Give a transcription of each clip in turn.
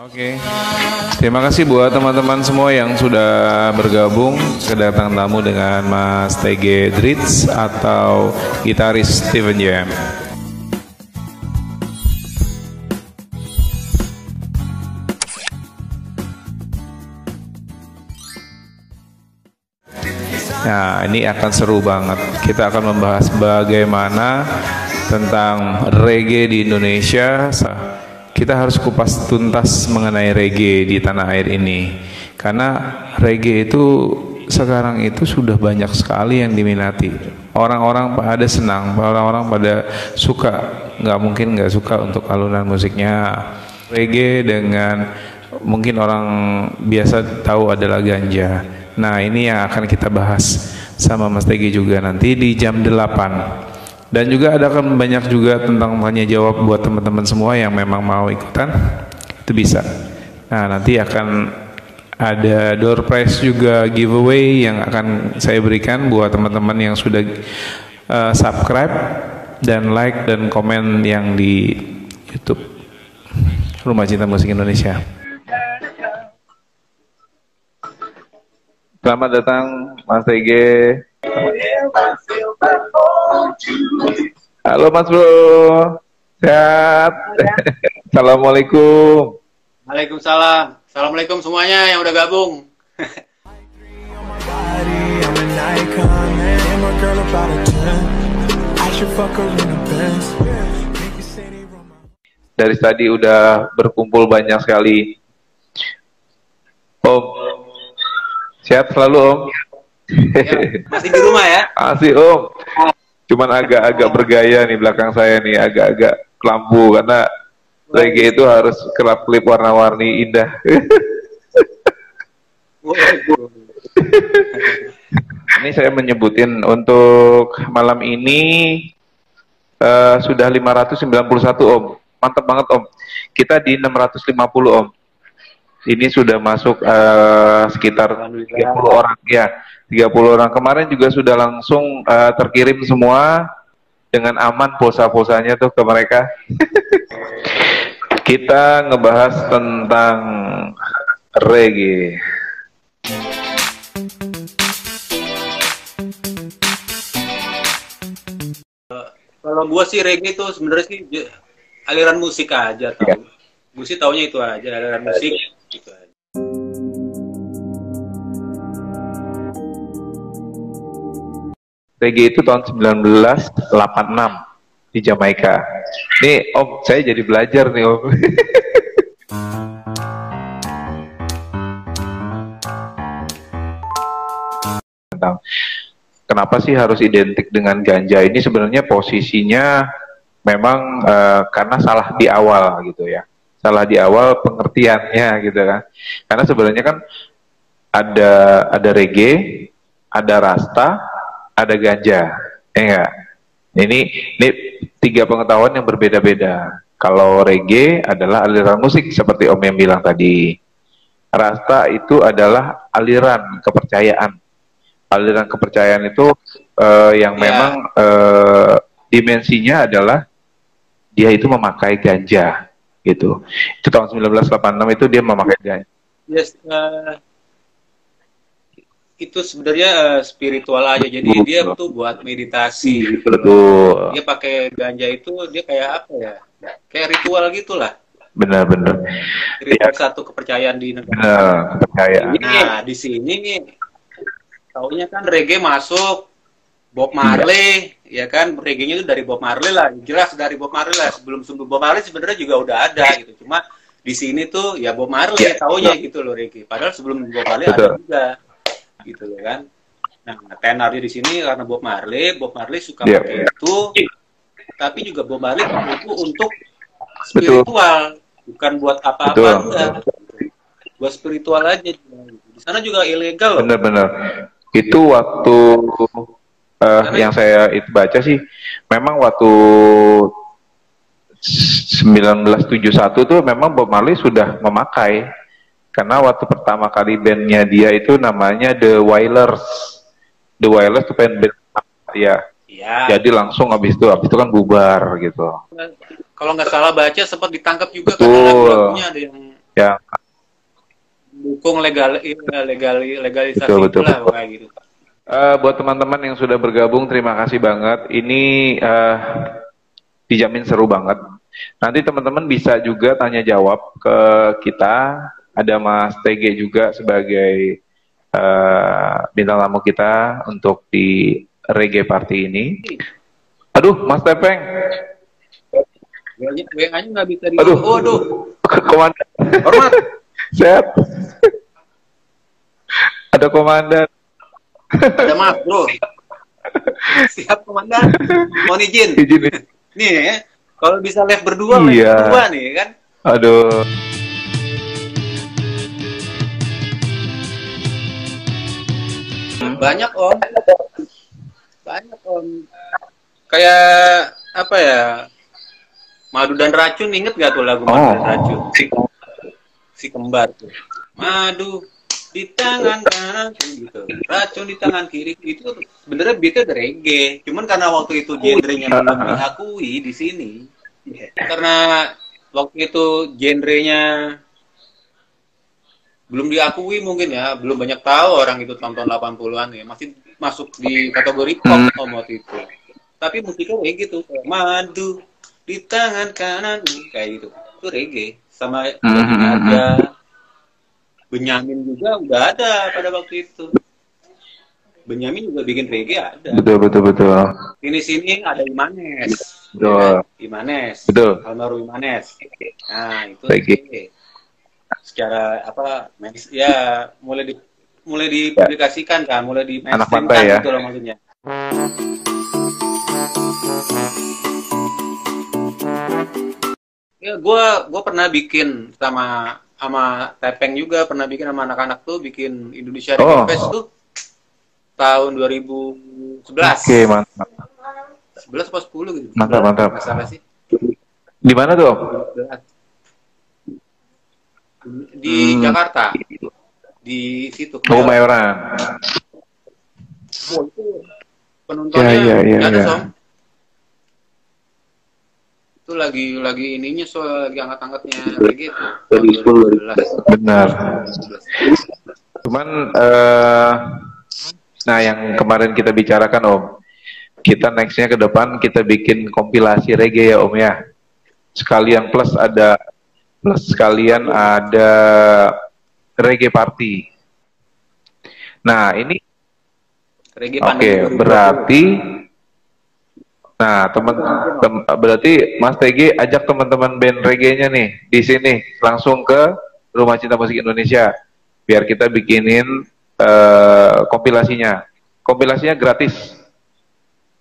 Oke, terima kasih buat teman-teman semua yang sudah bergabung kedatangan tamu dengan Mas TG Dritz atau gitaris Steven Jam. Nah, ini akan seru banget. Kita akan membahas bagaimana tentang reggae di Indonesia. Kita harus kupas tuntas mengenai reggae di tanah air ini. Karena reggae itu sekarang itu sudah banyak sekali yang diminati. Orang-orang pada senang, orang-orang pada suka. Nggak mungkin nggak suka untuk alunan musiknya. Reggae dengan mungkin orang biasa tahu adalah ganja. Nah ini yang akan kita bahas sama Mas Tegi juga nanti di jam 8 dan juga ada akan banyak juga tentang tanya jawab buat teman-teman semua yang memang mau ikutan itu bisa nah nanti akan ada door prize juga giveaway yang akan saya berikan buat teman-teman yang sudah uh, subscribe dan like dan komen yang di YouTube Rumah Cinta Musik Indonesia. Selamat datang Mas TG. Halo Mas Bro. Sehat. Assalamualaikum. Waalaikumsalam. Assalamualaikum semuanya yang udah gabung. Dari tadi udah berkumpul banyak sekali. Om, sehat selalu Om. Ya, masih di rumah ya? Masih Om. Cuman agak-agak bergaya nih belakang saya nih, agak-agak lampu karena reggae itu harus kelap-kelip warna-warni indah. ini saya menyebutin untuk malam ini uh, sudah 591 Om. Mantap banget Om. Kita di 650 Om. Ini sudah masuk uh, sekitar 30 orang ya. 30 orang kemarin juga sudah langsung uh, terkirim semua dengan aman pulsa-pulsanya tuh ke mereka. Kita ngebahas tentang reggae. Kalau gua sih reggae itu sebenarnya sih aliran musik aja tau. Ya. Gue sih taunya itu aja aliran musik gitu aja. Reggae itu tahun 1986 di Jamaika. Nih Om, saya jadi belajar nih Om. Tentang kenapa sih harus identik dengan ganja ini sebenarnya posisinya memang uh, karena salah di awal gitu ya. Salah di awal pengertiannya gitu kan. Karena sebenarnya kan ada ada reggae, ada rasta, ada ganja, ya enggak? Ini ini tiga pengetahuan yang berbeda-beda. Kalau reggae adalah aliran musik seperti Om yang bilang tadi. Rasta itu adalah aliran kepercayaan. Aliran kepercayaan itu uh, yang yeah. memang uh, dimensinya adalah dia itu memakai ganja gitu. Itu tahun 1986 itu dia memakai ganja. Yes, uh, itu sebenarnya uh, spiritual aja. Jadi betul. dia tuh buat meditasi. Betul. Dia pakai ganja itu dia kayak apa ya? Kayak ritual gitulah. Benar-benar. Ritual ya. satu kepercayaan di negara. Benar, kepercayaan. Nah di sini nih taunya kan reggae masuk Bob Marley ya, ya kan reggae-nya itu dari Bob Marley lah jelas dari Bob Marley lah sebelum sebelum Bob Marley sebenarnya juga udah ada gitu cuma di sini tuh ya Bob Marley ya, taunya ya. gitu loh reggae padahal sebelum Bob Marley Betul. ada juga gitu loh kan. Nah, tenarnya di sini karena Bob Marley, Bob Marley suka yeah. pakai itu, tapi juga Bob Marley itu untuk spiritual, Betul. bukan buat apa-apa enggak. Buat spiritual aja. Di sana juga ilegal. Bener-bener. Itu waktu uh, yang saya itu baca sih, memang waktu 1971 tuh memang Bob Marley sudah memakai karena waktu pertama kali bandnya dia itu namanya The Wailers. The Wailers itu band band ya. Iya. Jadi langsung habis itu habis itu kan bubar gitu. Kalau nggak salah baca sempat ditangkap juga Betul. karena lagunya ada yang yang dukung legal legal legalisasi Betul, betul, itulah betul. kayak gitu. Eh, buat teman-teman yang sudah bergabung, terima kasih banget. Ini eh, dijamin seru banget. Nanti teman-teman bisa juga tanya jawab ke kita. Ada Mas TG juga sebagai eh, bintang tamu kita untuk di reggae party ini. Aduh, Mas Tepeng, WA-nya nggak bisa di Aduh. Oh, aduh. komandan, Hormat. sehat. Ada komandan. Ada maaf, Bro. Siap, Komandan. Mohon izin. Izin nih. Ya, kalau bisa live berdua, live Iya. berdua nih kan. Aduh. Banyak om, banyak om. Kayak apa ya? Madu dan racun inget gak tuh lagu Madu dan Oh. Racun? Si, si kembar tuh. Madu di tangan kanan gitu. Racun di tangan kiri itu sebenarnya beatnya dari reggae. Cuman karena waktu itu genrenya belum diakui di sini. Karena waktu itu genrenya belum diakui mungkin ya, belum banyak tahu orang itu tahun 80-an ya, masih masuk di kategori pop om waktu itu. Tapi musiknya kayak gitu, kayak madu di tangan kanan kayak gitu. Itu reggae sama Mhm. ada Benyamin juga udah ada pada waktu itu. Benyamin juga bikin reggae ada. Betul betul betul. Ini sini ada Imanes. Betul. Ya? Imanes. Betul. Almarhum Imanes. Nah, itu Reggae. secara apa ya mulai di mulai dipublikasikan kan, mulai di Anak pantai kan ya. gitu loh maksudnya. Ya, gua gua pernah bikin sama sama Tepeng juga pernah bikin sama anak-anak tuh bikin Indonesia Reggae Oh. Fest tuh tahun 2011. Oke, mantap. 11 apa 10 gitu. Mantap, mantap. Nggak salah sih. Di mana tuh? Om? 2011. Di Hmm. Jakarta. Di situ. Oh, Mayoran. Oh, itu penontonnya Ya, ya, ya, ada, ya. Som. Itu lagi lagi ininya soal lagi angkat-angkatnya lagi itu. tahun 2011. Benar. Cuman eh nah yang kemarin kita bicarakan Om, kita nextnya ke depan kita bikin kompilasi reggae ya Om ya. Sekalian plus ada plus sekalian ada reggae party. Nah ini Reggae oke 2020. berarti nah teman tem- berarti Mas TG ajak teman-teman band reggae-nya nih di sini langsung ke Rumah Cinta Musik Indonesia biar kita bikinin eh, kompilasinya. Kompilasinya gratis.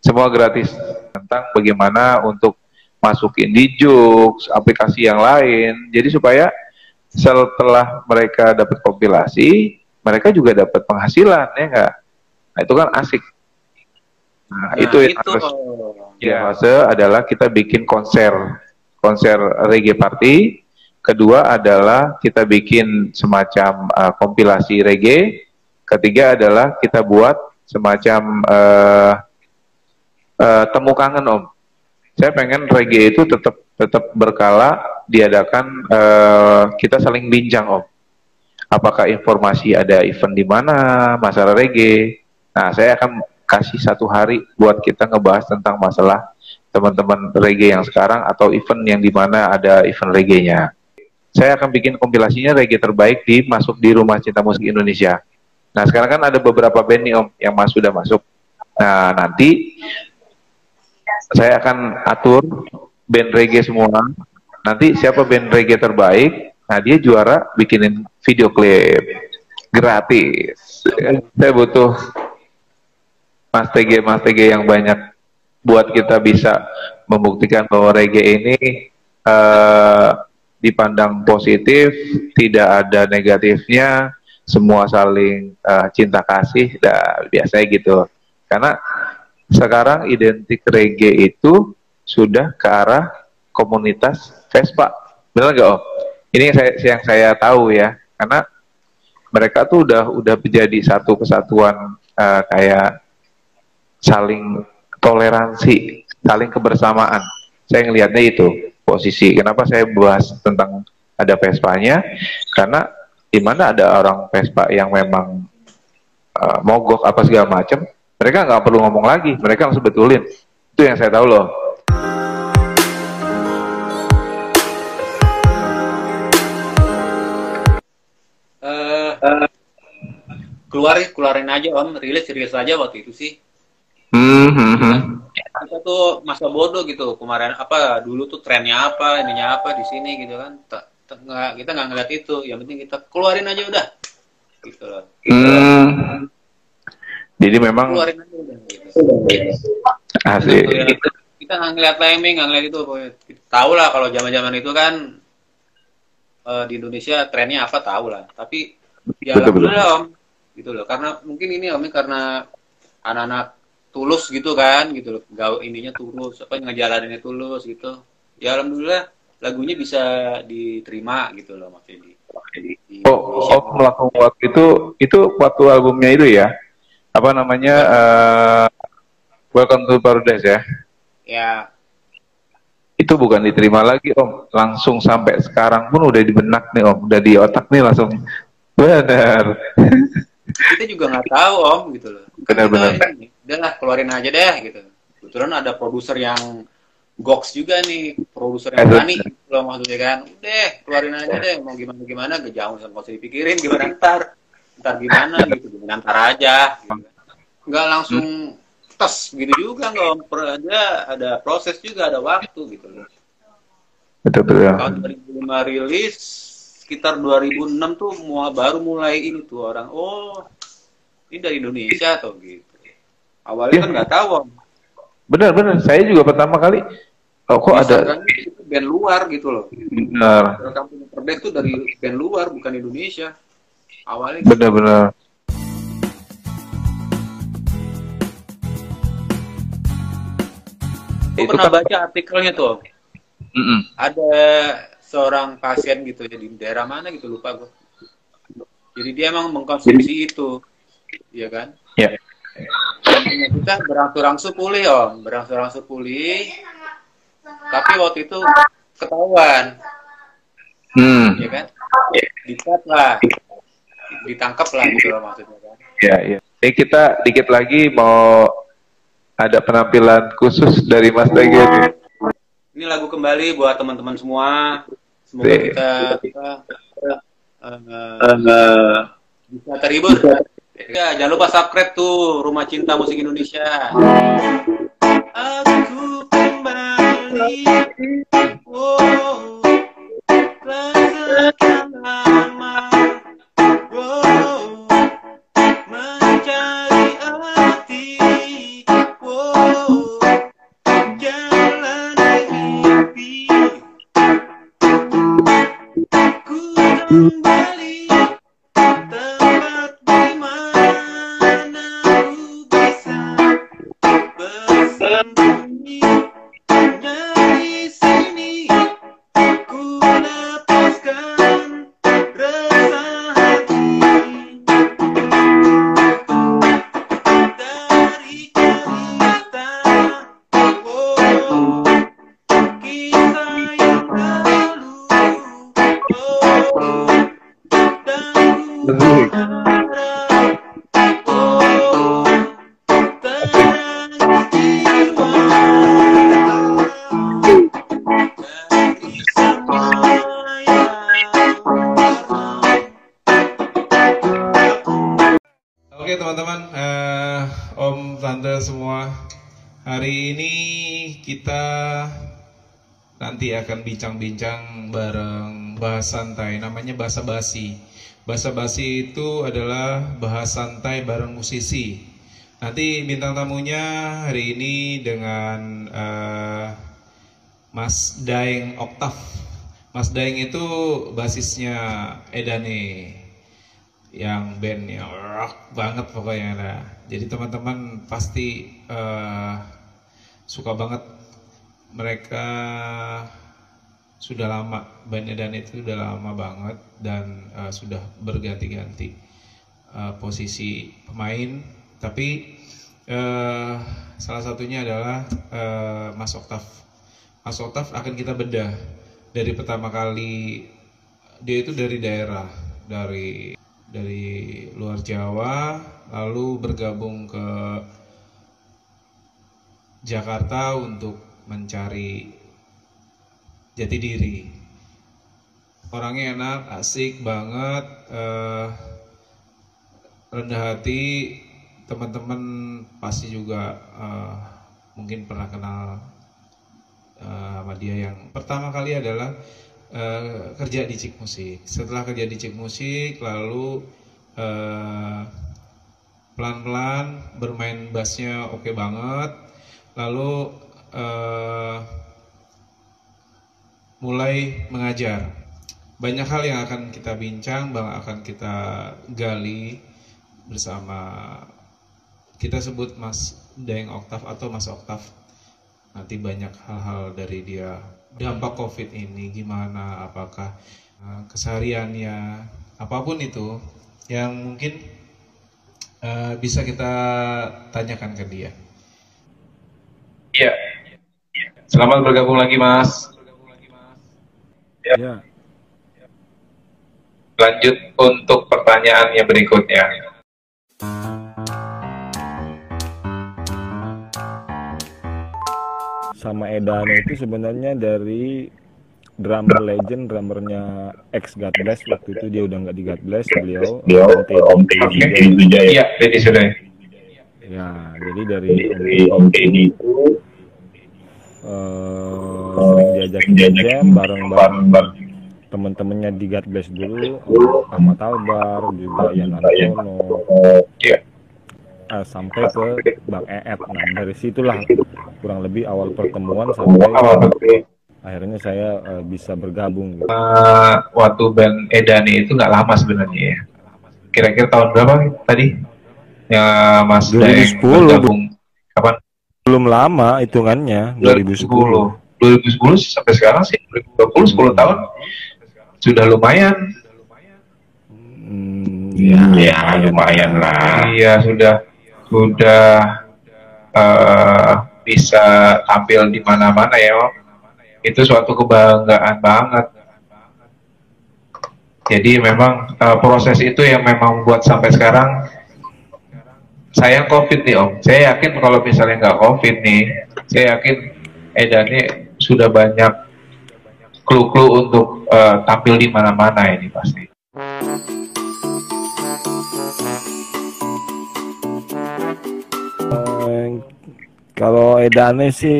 Semua gratis tentang bagaimana untuk masukin di Joox, aplikasi yang lain. Jadi supaya setelah mereka dapat kompilasi, mereka juga dapat penghasilan ya enggak? Nah, itu kan asik. Nah, Nah, itu yang itu harus. Ya, fase adalah kita bikin konser, konser reggae party. Kedua adalah kita bikin semacam uh, kompilasi reggae. Ketiga adalah kita buat semacam uh, uh, temu kangen om. Saya pengen reggae itu tetap tetap berkala diadakan uh, kita saling bincang om. Apakah informasi ada event di mana masalah reggae? Nah, saya akan kasih satu hari buat kita ngebahas tentang masalah teman-teman reggae yang sekarang atau event yang di mana ada event reggae-nya. Saya akan bikin kompilasinya reggae terbaik di masuk di Rumah Cinta Musik Indonesia. Nah, sekarang kan ada beberapa band nih Om yang mas sudah masuk. Nah, nanti saya akan atur band reggae semua. Nanti siapa band reggae terbaik, nah dia juara bikinin video klip gratis. Saya butuh Mas TG Mas TG yang banyak buat kita bisa membuktikan bahwa reggae ini eh, dipandang positif, tidak ada negatifnya, semua saling eh, cinta kasih, dah biasanya gitu. Karena sekarang identik reggae itu sudah ke arah komunitas Vespa, benar nggak Om? Ini yang saya, yang saya tahu ya, karena mereka tuh udah udah menjadi satu kesatuan eh, kayak saling toleransi, saling kebersamaan. Saya ngelihatnya itu posisi. Kenapa saya bahas tentang ada Vespanya? Karena di mana ada orang Vespa yang memang uh, mogok apa segala macam mereka nggak perlu ngomong lagi. Mereka langsung betulin. Itu yang saya tahu loh. Uh, keluar keluarin aja om. Rilis rilis aja waktu itu sih hmm, hmm, kita tuh masa bodoh gitu. Kemarin apa dulu tuh trennya apa ininya apa di sini gitu kan. Nggak kita nggak ngeliat itu. Yang penting kita keluarin aja udah. Gitu loh. Hmm. jadi memang keluarin aja udah. Gitu. asik kita nggak ngeliat timing nggak ngeliat itu. Kita tahu lah kalau zaman zaman itu kan uh, di Indonesia trennya apa tahu lah. Tapi ya betul, alhamdulillah om. Gitu loh. Karena mungkin ini om karena anak-anak tulus gitu kan gitu loh gaul ininya tulus apa ngejalaninnya tulus gitu ya alhamdulillah lagunya bisa diterima gitu loh Mas Fendi. Oh, oh melakukan waktu itu itu waktu albumnya itu ya apa namanya uh, Welcome to Paradise ya? Ya. Itu bukan diterima lagi Om, langsung sampai sekarang pun udah di benak nih Om, udah di otak nih langsung benar. Kita juga nggak tahu Om gitu loh. Benar-benar. Udah lah keluarin aja deh gitu. Kebetulan ada produser yang Gox juga nih produser yang berani lo maksudnya kan. Udah keluarin aja deh mau gimana gimana. Gak jauh sama usah dipikirin gimana? Ntar ntar gimana? Gitu gimana ntar aja gitu. nggak langsung tes gitu juga nggak aja ada proses juga ada waktu gitu loh. Betul betul tahun 2005 rilis sekitar 2006 tuh mau baru mulai ini tuh orang oh ini dari Indonesia atau gitu awalnya ya. kan nggak tahu benar benar saya juga pertama kali oh, kok Bisa, ada itu band luar gitu loh benar kampung Perdek itu dari band luar bukan Indonesia awalnya benar gitu. benar Gue pernah kan... baca artikelnya tuh. Mm -mm. Ada seorang pasien gitu ya di daerah mana gitu lupa gue. Jadi dia emang mengkonsumsi itu, ya kan? Iya. Yeah dan kita berangsur-angsur pulih om. Berangsur-angsur pulih tapi waktu itu ketahuan. Hmm. ya kan? Dikat lah. Ditangkap lah gitu loh maksudnya kan. Ya ya. Ini kita dikit lagi mau ada penampilan khusus dari Mas Dage ini lagu kembali buat teman-teman semua. Semoga kita, kita uh, uh, bisa terhibur Ya, jangan lupa subscribe tuh Rumah Cinta Musik Indonesia. Aku kembali. Oh, rasakan nanti akan bincang-bincang bareng bahas santai namanya bahasa basi bahasa basi itu adalah bahas santai bareng musisi. Nanti bintang tamunya hari ini dengan uh, Mas Daeng Oktav Mas Daeng itu basisnya Edane yang bandnya rock banget pokoknya nah. jadi teman-teman pasti uh, suka banget. Mereka sudah lama bandnya dan itu sudah lama banget dan uh, sudah berganti-ganti uh, posisi pemain. Tapi uh, salah satunya adalah uh, Mas Oktav Mas Oktav akan kita bedah dari pertama kali dia itu dari daerah dari dari luar Jawa lalu bergabung ke Jakarta untuk mencari jati diri. Orangnya enak asik banget eh, rendah hati. Teman-teman pasti juga eh, mungkin pernah kenal eh, sama dia. Yang pertama kali adalah eh, kerja di Cik Musik. Setelah kerja di Cik Musik lalu eh, pelan-pelan bermain bassnya oke banget lalu eh, mulai mengajar. Banyak hal yang akan kita bincang, bang akan kita gali bersama. Kita sebut Mas Daeng Oktav atau Mas Oktav. Nanti banyak hal-hal dari dia. Dampak COVID ini gimana, apakah uh, kesehariannya, apa pun itu yang mungkin uh, bisa kita tanyakan ke dia. Iya. Selamat bergabung lagi, Mas. Ya. ya. Lanjut untuk pertanyaan yang berikutnya. Sama Edano itu sebenarnya dari drummer legend, drummernya ex God Bless waktu itu dia udah nggak di God Bless beliau Om Teddy itu ya. Iya, Teddy sudah. Ya, jadi dari Om Teddy itu uh, sering diajak jam bareng-bareng teman-temannya di God Bless dulu Ahmad Albar juga Yan Antono. Yeah. uh, sampai ke Bang Eet. Nah dari situlah kurang lebih awal pertemuan sampai akhirnya saya uh, bisa bergabung gitu. uh, waktu band Edani itu nggak lama sebenarnya ya. Kira-kira tahun berapa tadi ya Mas 2010 bergabung. Kapan? Belum lama hitungannya 2010 2010 sampai sekarang sih 2020 10 tahun. Sudah lumayan. Hmm, ya, ya. lumayan lah. Iya sudah. Sudah uh, bisa tampil di mana-mana ya, Om. Itu suatu kebanggaan banget. Jadi memang uh, proses itu yang memang buat sampai sekarang saya COVID nih Om. Saya yakin kalau misalnya nggak COVID nih, saya yakin Edani sudah banyak clue-clue untuk uh, tampil di mana-mana ini pasti. Uh, kalau Edane sih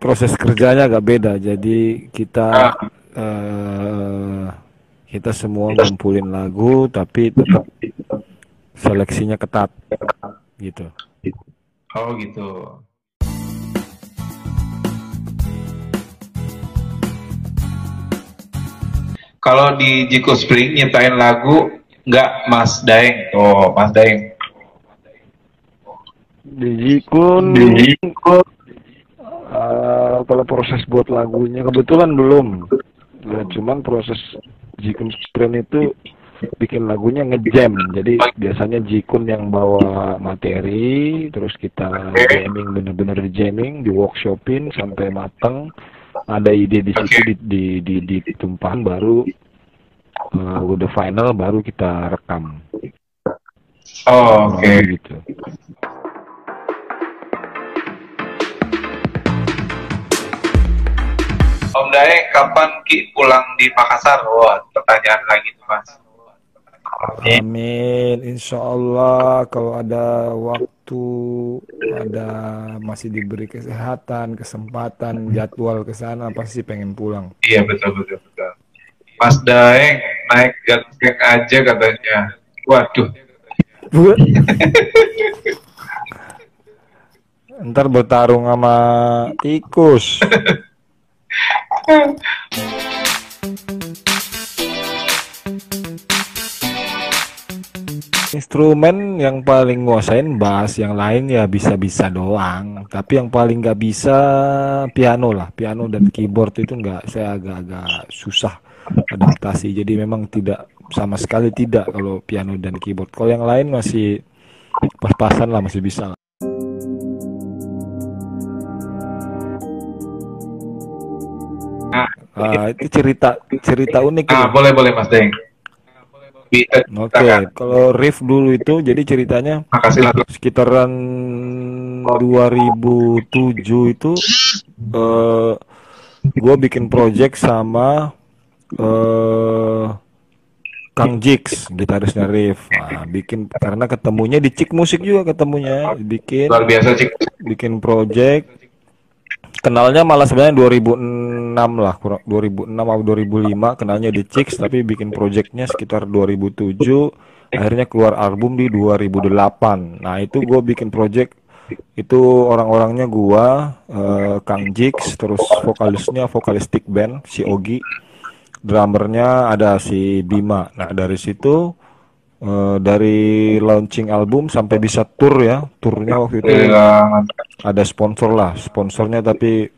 proses kerjanya agak beda. Jadi kita uh, kita semua ngumpulin lagu tapi tetap seleksinya ketat gitu. Oh gitu. kalau di Jiko Spring nyiptain lagu nggak Mas Daeng oh Mas Daeng di Jiko di Jiko uh, kalau proses buat lagunya kebetulan belum ya, cuman proses Jikun Spring itu bikin lagunya ngejam jadi biasanya Jikun yang bawa materi terus kita jamming bener-bener jamming di workshopin sampai mateng ada ide di situ okay. di, di, di, ditumpahan baru uh, udah final baru kita rekam. Oh, oke. Okay. Gitu. Om Dae, kapan Ki pulang di Makassar? Wah, pertanyaan lagi tuh Mas. Amin. Insya Allah kalau ada waktu ada masih diberi kesehatan, kesempatan, jadwal ke sana pasti pengen pulang. Iya betul betul betul. Mas Daeng naik gateng aja katanya. Waduh. Ntar bertarung sama tikus. Instrumen yang paling nguasain bass, yang lain ya bisa-bisa doang. Tapi yang paling nggak bisa piano lah, piano dan keyboard itu nggak, saya agak-agak susah adaptasi. Jadi memang tidak sama sekali tidak kalau piano dan keyboard. Kalau yang lain masih pas-pasan lah, masih bisa. Nah, Ah, itu cerita cerita unik Ah, boleh boleh Mas Deng. Bisa Oke, ceritakan. kalau riff dulu itu jadi ceritanya Makasih lah. sekitaran 2007 itu eh gue bikin project sama eh Kang Jix, gitarisnya Riff. Nah, bikin karena ketemunya di Cik Musik juga ketemunya, bikin Luar biasa Cik. bikin project. Kenalnya malah sebenarnya 2006 lah, kurang 2006 atau 2005 kenalnya di Chicks tapi bikin projectnya sekitar 2007 akhirnya keluar album di 2008 nah itu gue bikin project itu orang-orangnya gua eh, Kang Jix terus vokalisnya vokalistik band si Ogi. Drummernya ada si Bima. Nah dari situ eh, dari launching album sampai bisa tour ya turnya waktu itu Iya, ada sponsor lah. Sponsornya tapi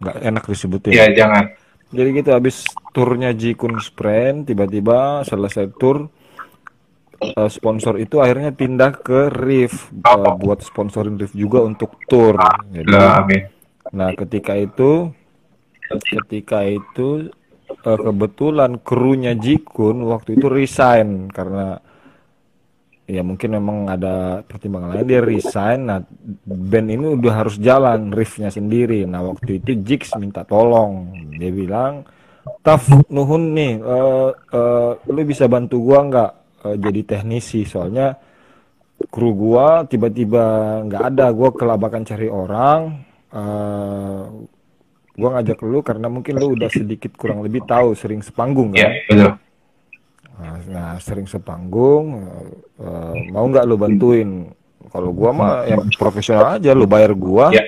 nggak enak disebutin ya jangan. jadi gitu habis turnya Jikun Sprint tiba-tiba selesai tur eh, sponsor itu akhirnya pindah ke Riff eh, buat sponsorin Riff juga untuk jadi Lah, amin. nah ketika itu ketika itu eh, kebetulan krunya Jikun waktu itu resign karena ya mungkin memang ada pertimbangan lain. Dia resign nah band ini udah harus jalan riffnya sendiri. Nah waktu itu Jix minta tolong. Dia bilang Taf nuhun nih eh, eh, lu bisa bantu gua nggak eh, jadi teknisi? Soalnya kru gua tiba-tiba nggak ada. Gua kelabakan cari orang eh, gua ngajak lu karena mungkin lu udah sedikit kurang lebih tahu sering sepanggung kan? Betul. Nah, nah, sering sepanggung, eh, mau nggak lu bantuin? Kalau gua mah yang profesional aja, lu bayar gua, Ya.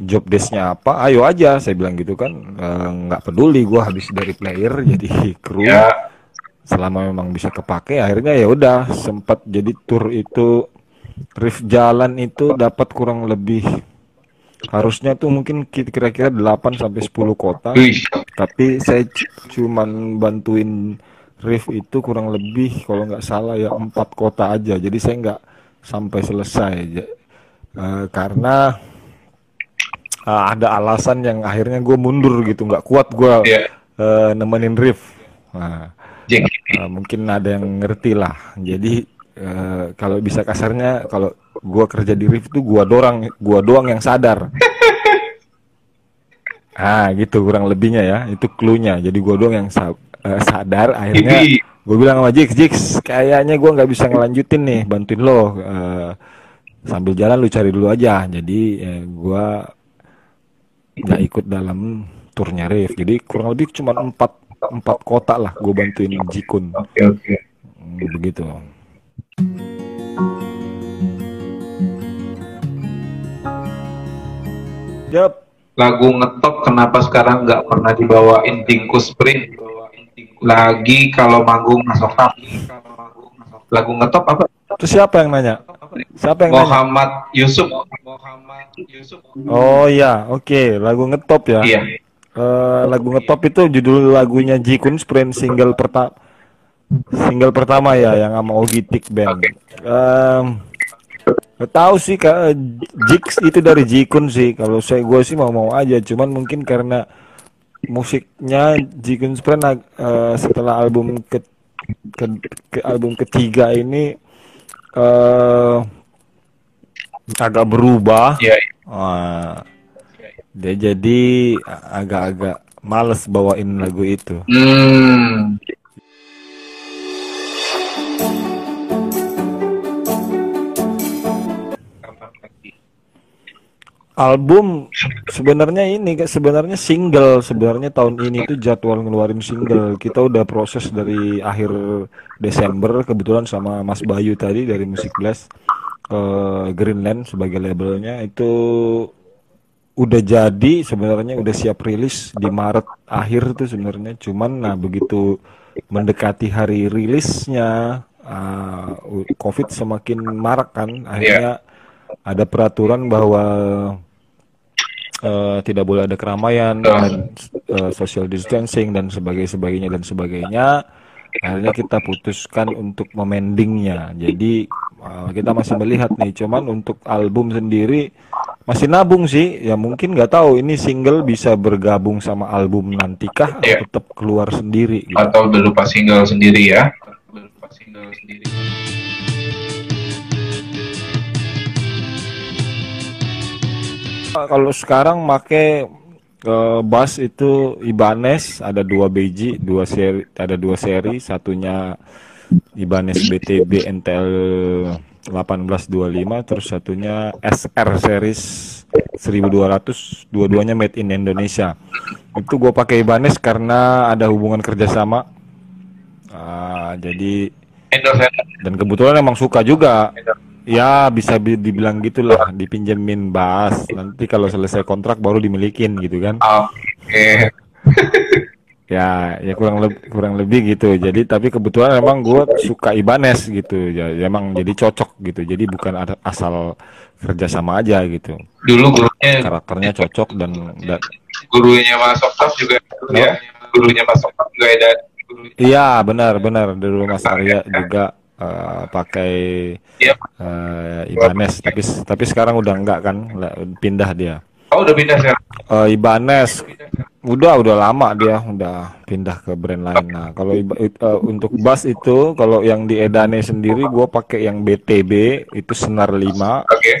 job desknya apa, ayo aja, saya bilang gitu kan, Eh, nggak peduli gua habis dari player jadi kru, Ya, selama memang bisa kepake, akhirnya ya udah sempat jadi tour itu, riff jalan itu dapat kurang lebih harusnya tuh mungkin ki- kira-kira 8 sampai 10 kota. Tapi saya cuman bantuin Riff itu kurang lebih kalau nggak salah ya empat kota aja. Jadi saya nggak sampai selesai. Ja- eh, karena eh, ada alasan yang akhirnya gue mundur gitu. Nggak kuat gue ya, eh, nemenin Riff nah, eh, mungkin ada yang ngerti lah. Jadi eh, kalau bisa kasarnya kalau gua kerja di Riff itu gua doang gua doang yang sadar. Ah gitu kurang lebihnya ya. Itu cluenya. Jadi gua doang yang eh, sadar akhirnya gue bilang sama Jix Jix kayaknya gua nggak bisa ngelanjutin nih bantuin lo Eh, sambil jalan lu cari dulu aja. Jadi eh, gua nggak ikut dalam turnya Riff jadi kurang lebih cuma empat empat kota lah gue bantuin Jikun. Oke, oke. Hmm, begitu. Yap, Lagu ngetop kenapa sekarang nggak pernah dibawain Tingku Sprint? Lagi kalau manggung masuk tap. Lagu ngetop apa? itu siapa yang nanya? Siapa yang nanya? Muhammad Yusuf. Muhammad Yusuf. Oh iya, oke, lagu ngetop ya. Iya. Eh, lagu ngetop itu judul lagunya Jikun Sprint single pertama single pertama ya yang sama Ogitik Band. Em, nggak tahu sih kak Jix itu dari Jikun sih. Kalau saya gue sih mau mau aja. Cuman mungkin karena musiknya Jikun Sprint ag- eh, setelah album ke, ke, ke album ketiga ini eh agak berubah. Iya. Wah, dia jadi agak-agak males bawain lagu itu. Hmm. Album sebenarnya ini sebenarnya single. Sebenarnya tahun ini tuh jadwal ngeluarin single. Kita udah proses dari akhir Desember kebetulan sama Mas Bayu tadi dari Musik Blast eh, Greenland sebagai labelnya. Itu udah jadi sebenarnya udah siap rilis di Maret akhir tuh sebenarnya. Cuman nah begitu mendekati hari rilisnya ah, u- COVID semakin marak kan. Akhirnya ada peraturan bahwa eh, tidak boleh ada keramaian dan eh, social distancing dan sebagainya sebagainya dan sebagainya akhirnya kita putuskan untuk memendingnya jadi uh, kita masih melihat nih cuman untuk album sendiri masih nabung sih ya mungkin nggak tahu ini single bisa bergabung sama album nantikah atau Iya. tetap keluar sendiri gitu. Atau berupa single sendiri ya? Berupa single sendiri. Kalau sekarang make eh, bass itu Ibanez ada dua biji, dua seri, ada dua seri, satunya Ibanez BTB NTL 1825, terus satunya SR series 1200, dua-duanya made in Indonesia. Itu gue pakai Ibanez karena ada hubungan kerjasama. Ah, jadi dan kebetulan emang suka juga. Ya bisa bi- dibilang gitulah, dipinjemin bass. Nanti kalau selesai kontrak baru dimilikin gitu kan. Oke. Ya, ya kurang lebih kurang lebih gitu. Jadi tapi kebetulan emang gue suka Ibanez gitu. Ya, ya emang jadi cocok gitu. Jadi bukan asal kerja sama aja gitu. Dulu gurunya Karakternya cocok dan, dan gurunya Mas Oktaf juga ya. Gurunya Mas Oktaf juga ada. iya benar benar dulu Mas Arya juga eh, pakai eh, Ibanez tapi tapi sekarang udah enggak kan pindah dia. Oh udah pindah sekarang. Eh, Ibanez udah udah lama dia udah pindah ke brand lain. Nah kalau eh, untuk bass itu kalau yang di Edane sendiri gue pakai yang BTB itu senar 5 Oke.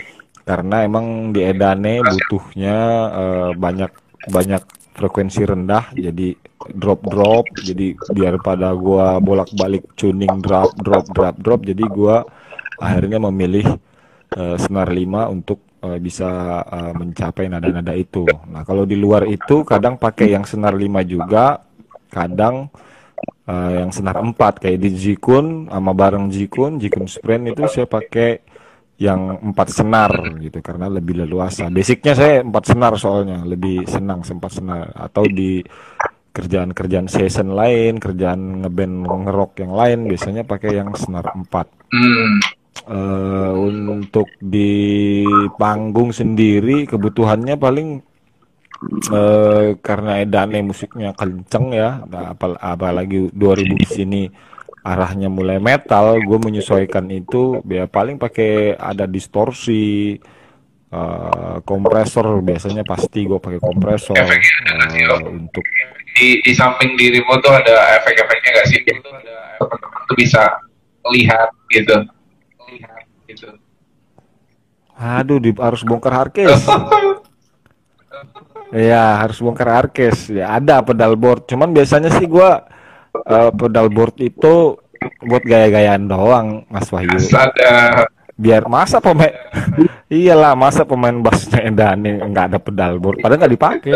karena emang di Edane butuhnya eh, banyak banyak frekuensi rendah jadi drop drop jadi biar pada gua bolak-balik tuning drop drop drop drop jadi gua akhirnya memilih eh, senar 5 untuk eh, bisa eh, mencapai nada-nada itu. Nah, kalau di luar itu kadang pakai yang senar 5 juga, kadang eh, yang senar 4 kayak di Jikun sama bareng Jikun, Jikun Sprint itu saya pakai yang empat senar gitu karena lebih leluasa. Basicnya saya empat senar soalnya lebih senang sempat senar atau di kerjaan-kerjaan season lain, kerjaan ngeband ngerok yang lain biasanya pakai yang senar 4. Hmm. Eh, untuk di panggung sendiri kebutuhannya paling eh, karena Edane musiknya kenceng ya, nah, apal- apalagi 2000 di sini arahnya mulai metal, gue menyesuaikan itu ya paling pakai ada distorsi, eh, kompresor biasanya pasti gue pakai kompresor eh, untuk Di, di samping di remote tuh ada efek-efeknya nggak sih? Teman-teman tuh bisa lihat gitu. Lihat gitu. Aduh, di, harus bongkar hardcase. Iya, harus bongkar hardcase. Ya, ada pedal board. Cuman biasanya sih gua eh, pedal board itu buat gaya-gayaan doang, Mas Wahyu. Ada Biar masa pemain Iyalah, masa pemain bassnya Endane nggak ada pedal board, padahal nggak dipakai.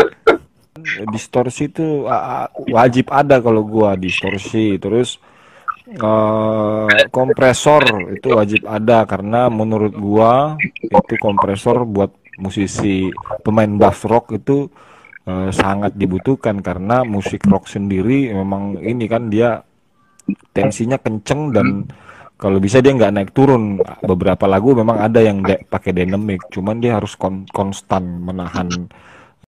Distorsi itu ah, wajib ada kalau gua distorsi. Terus eh, kompresor itu wajib ada karena menurut gua itu kompresor buat musisi pemain bass rock itu eh, sangat dibutuhkan karena musik rock sendiri memang ini kan dia tensinya kenceng dan kalau bisa dia nggak naik turun. Beberapa lagu memang ada yang de- pakai dynamic cuman dia harus kon- konstan menahan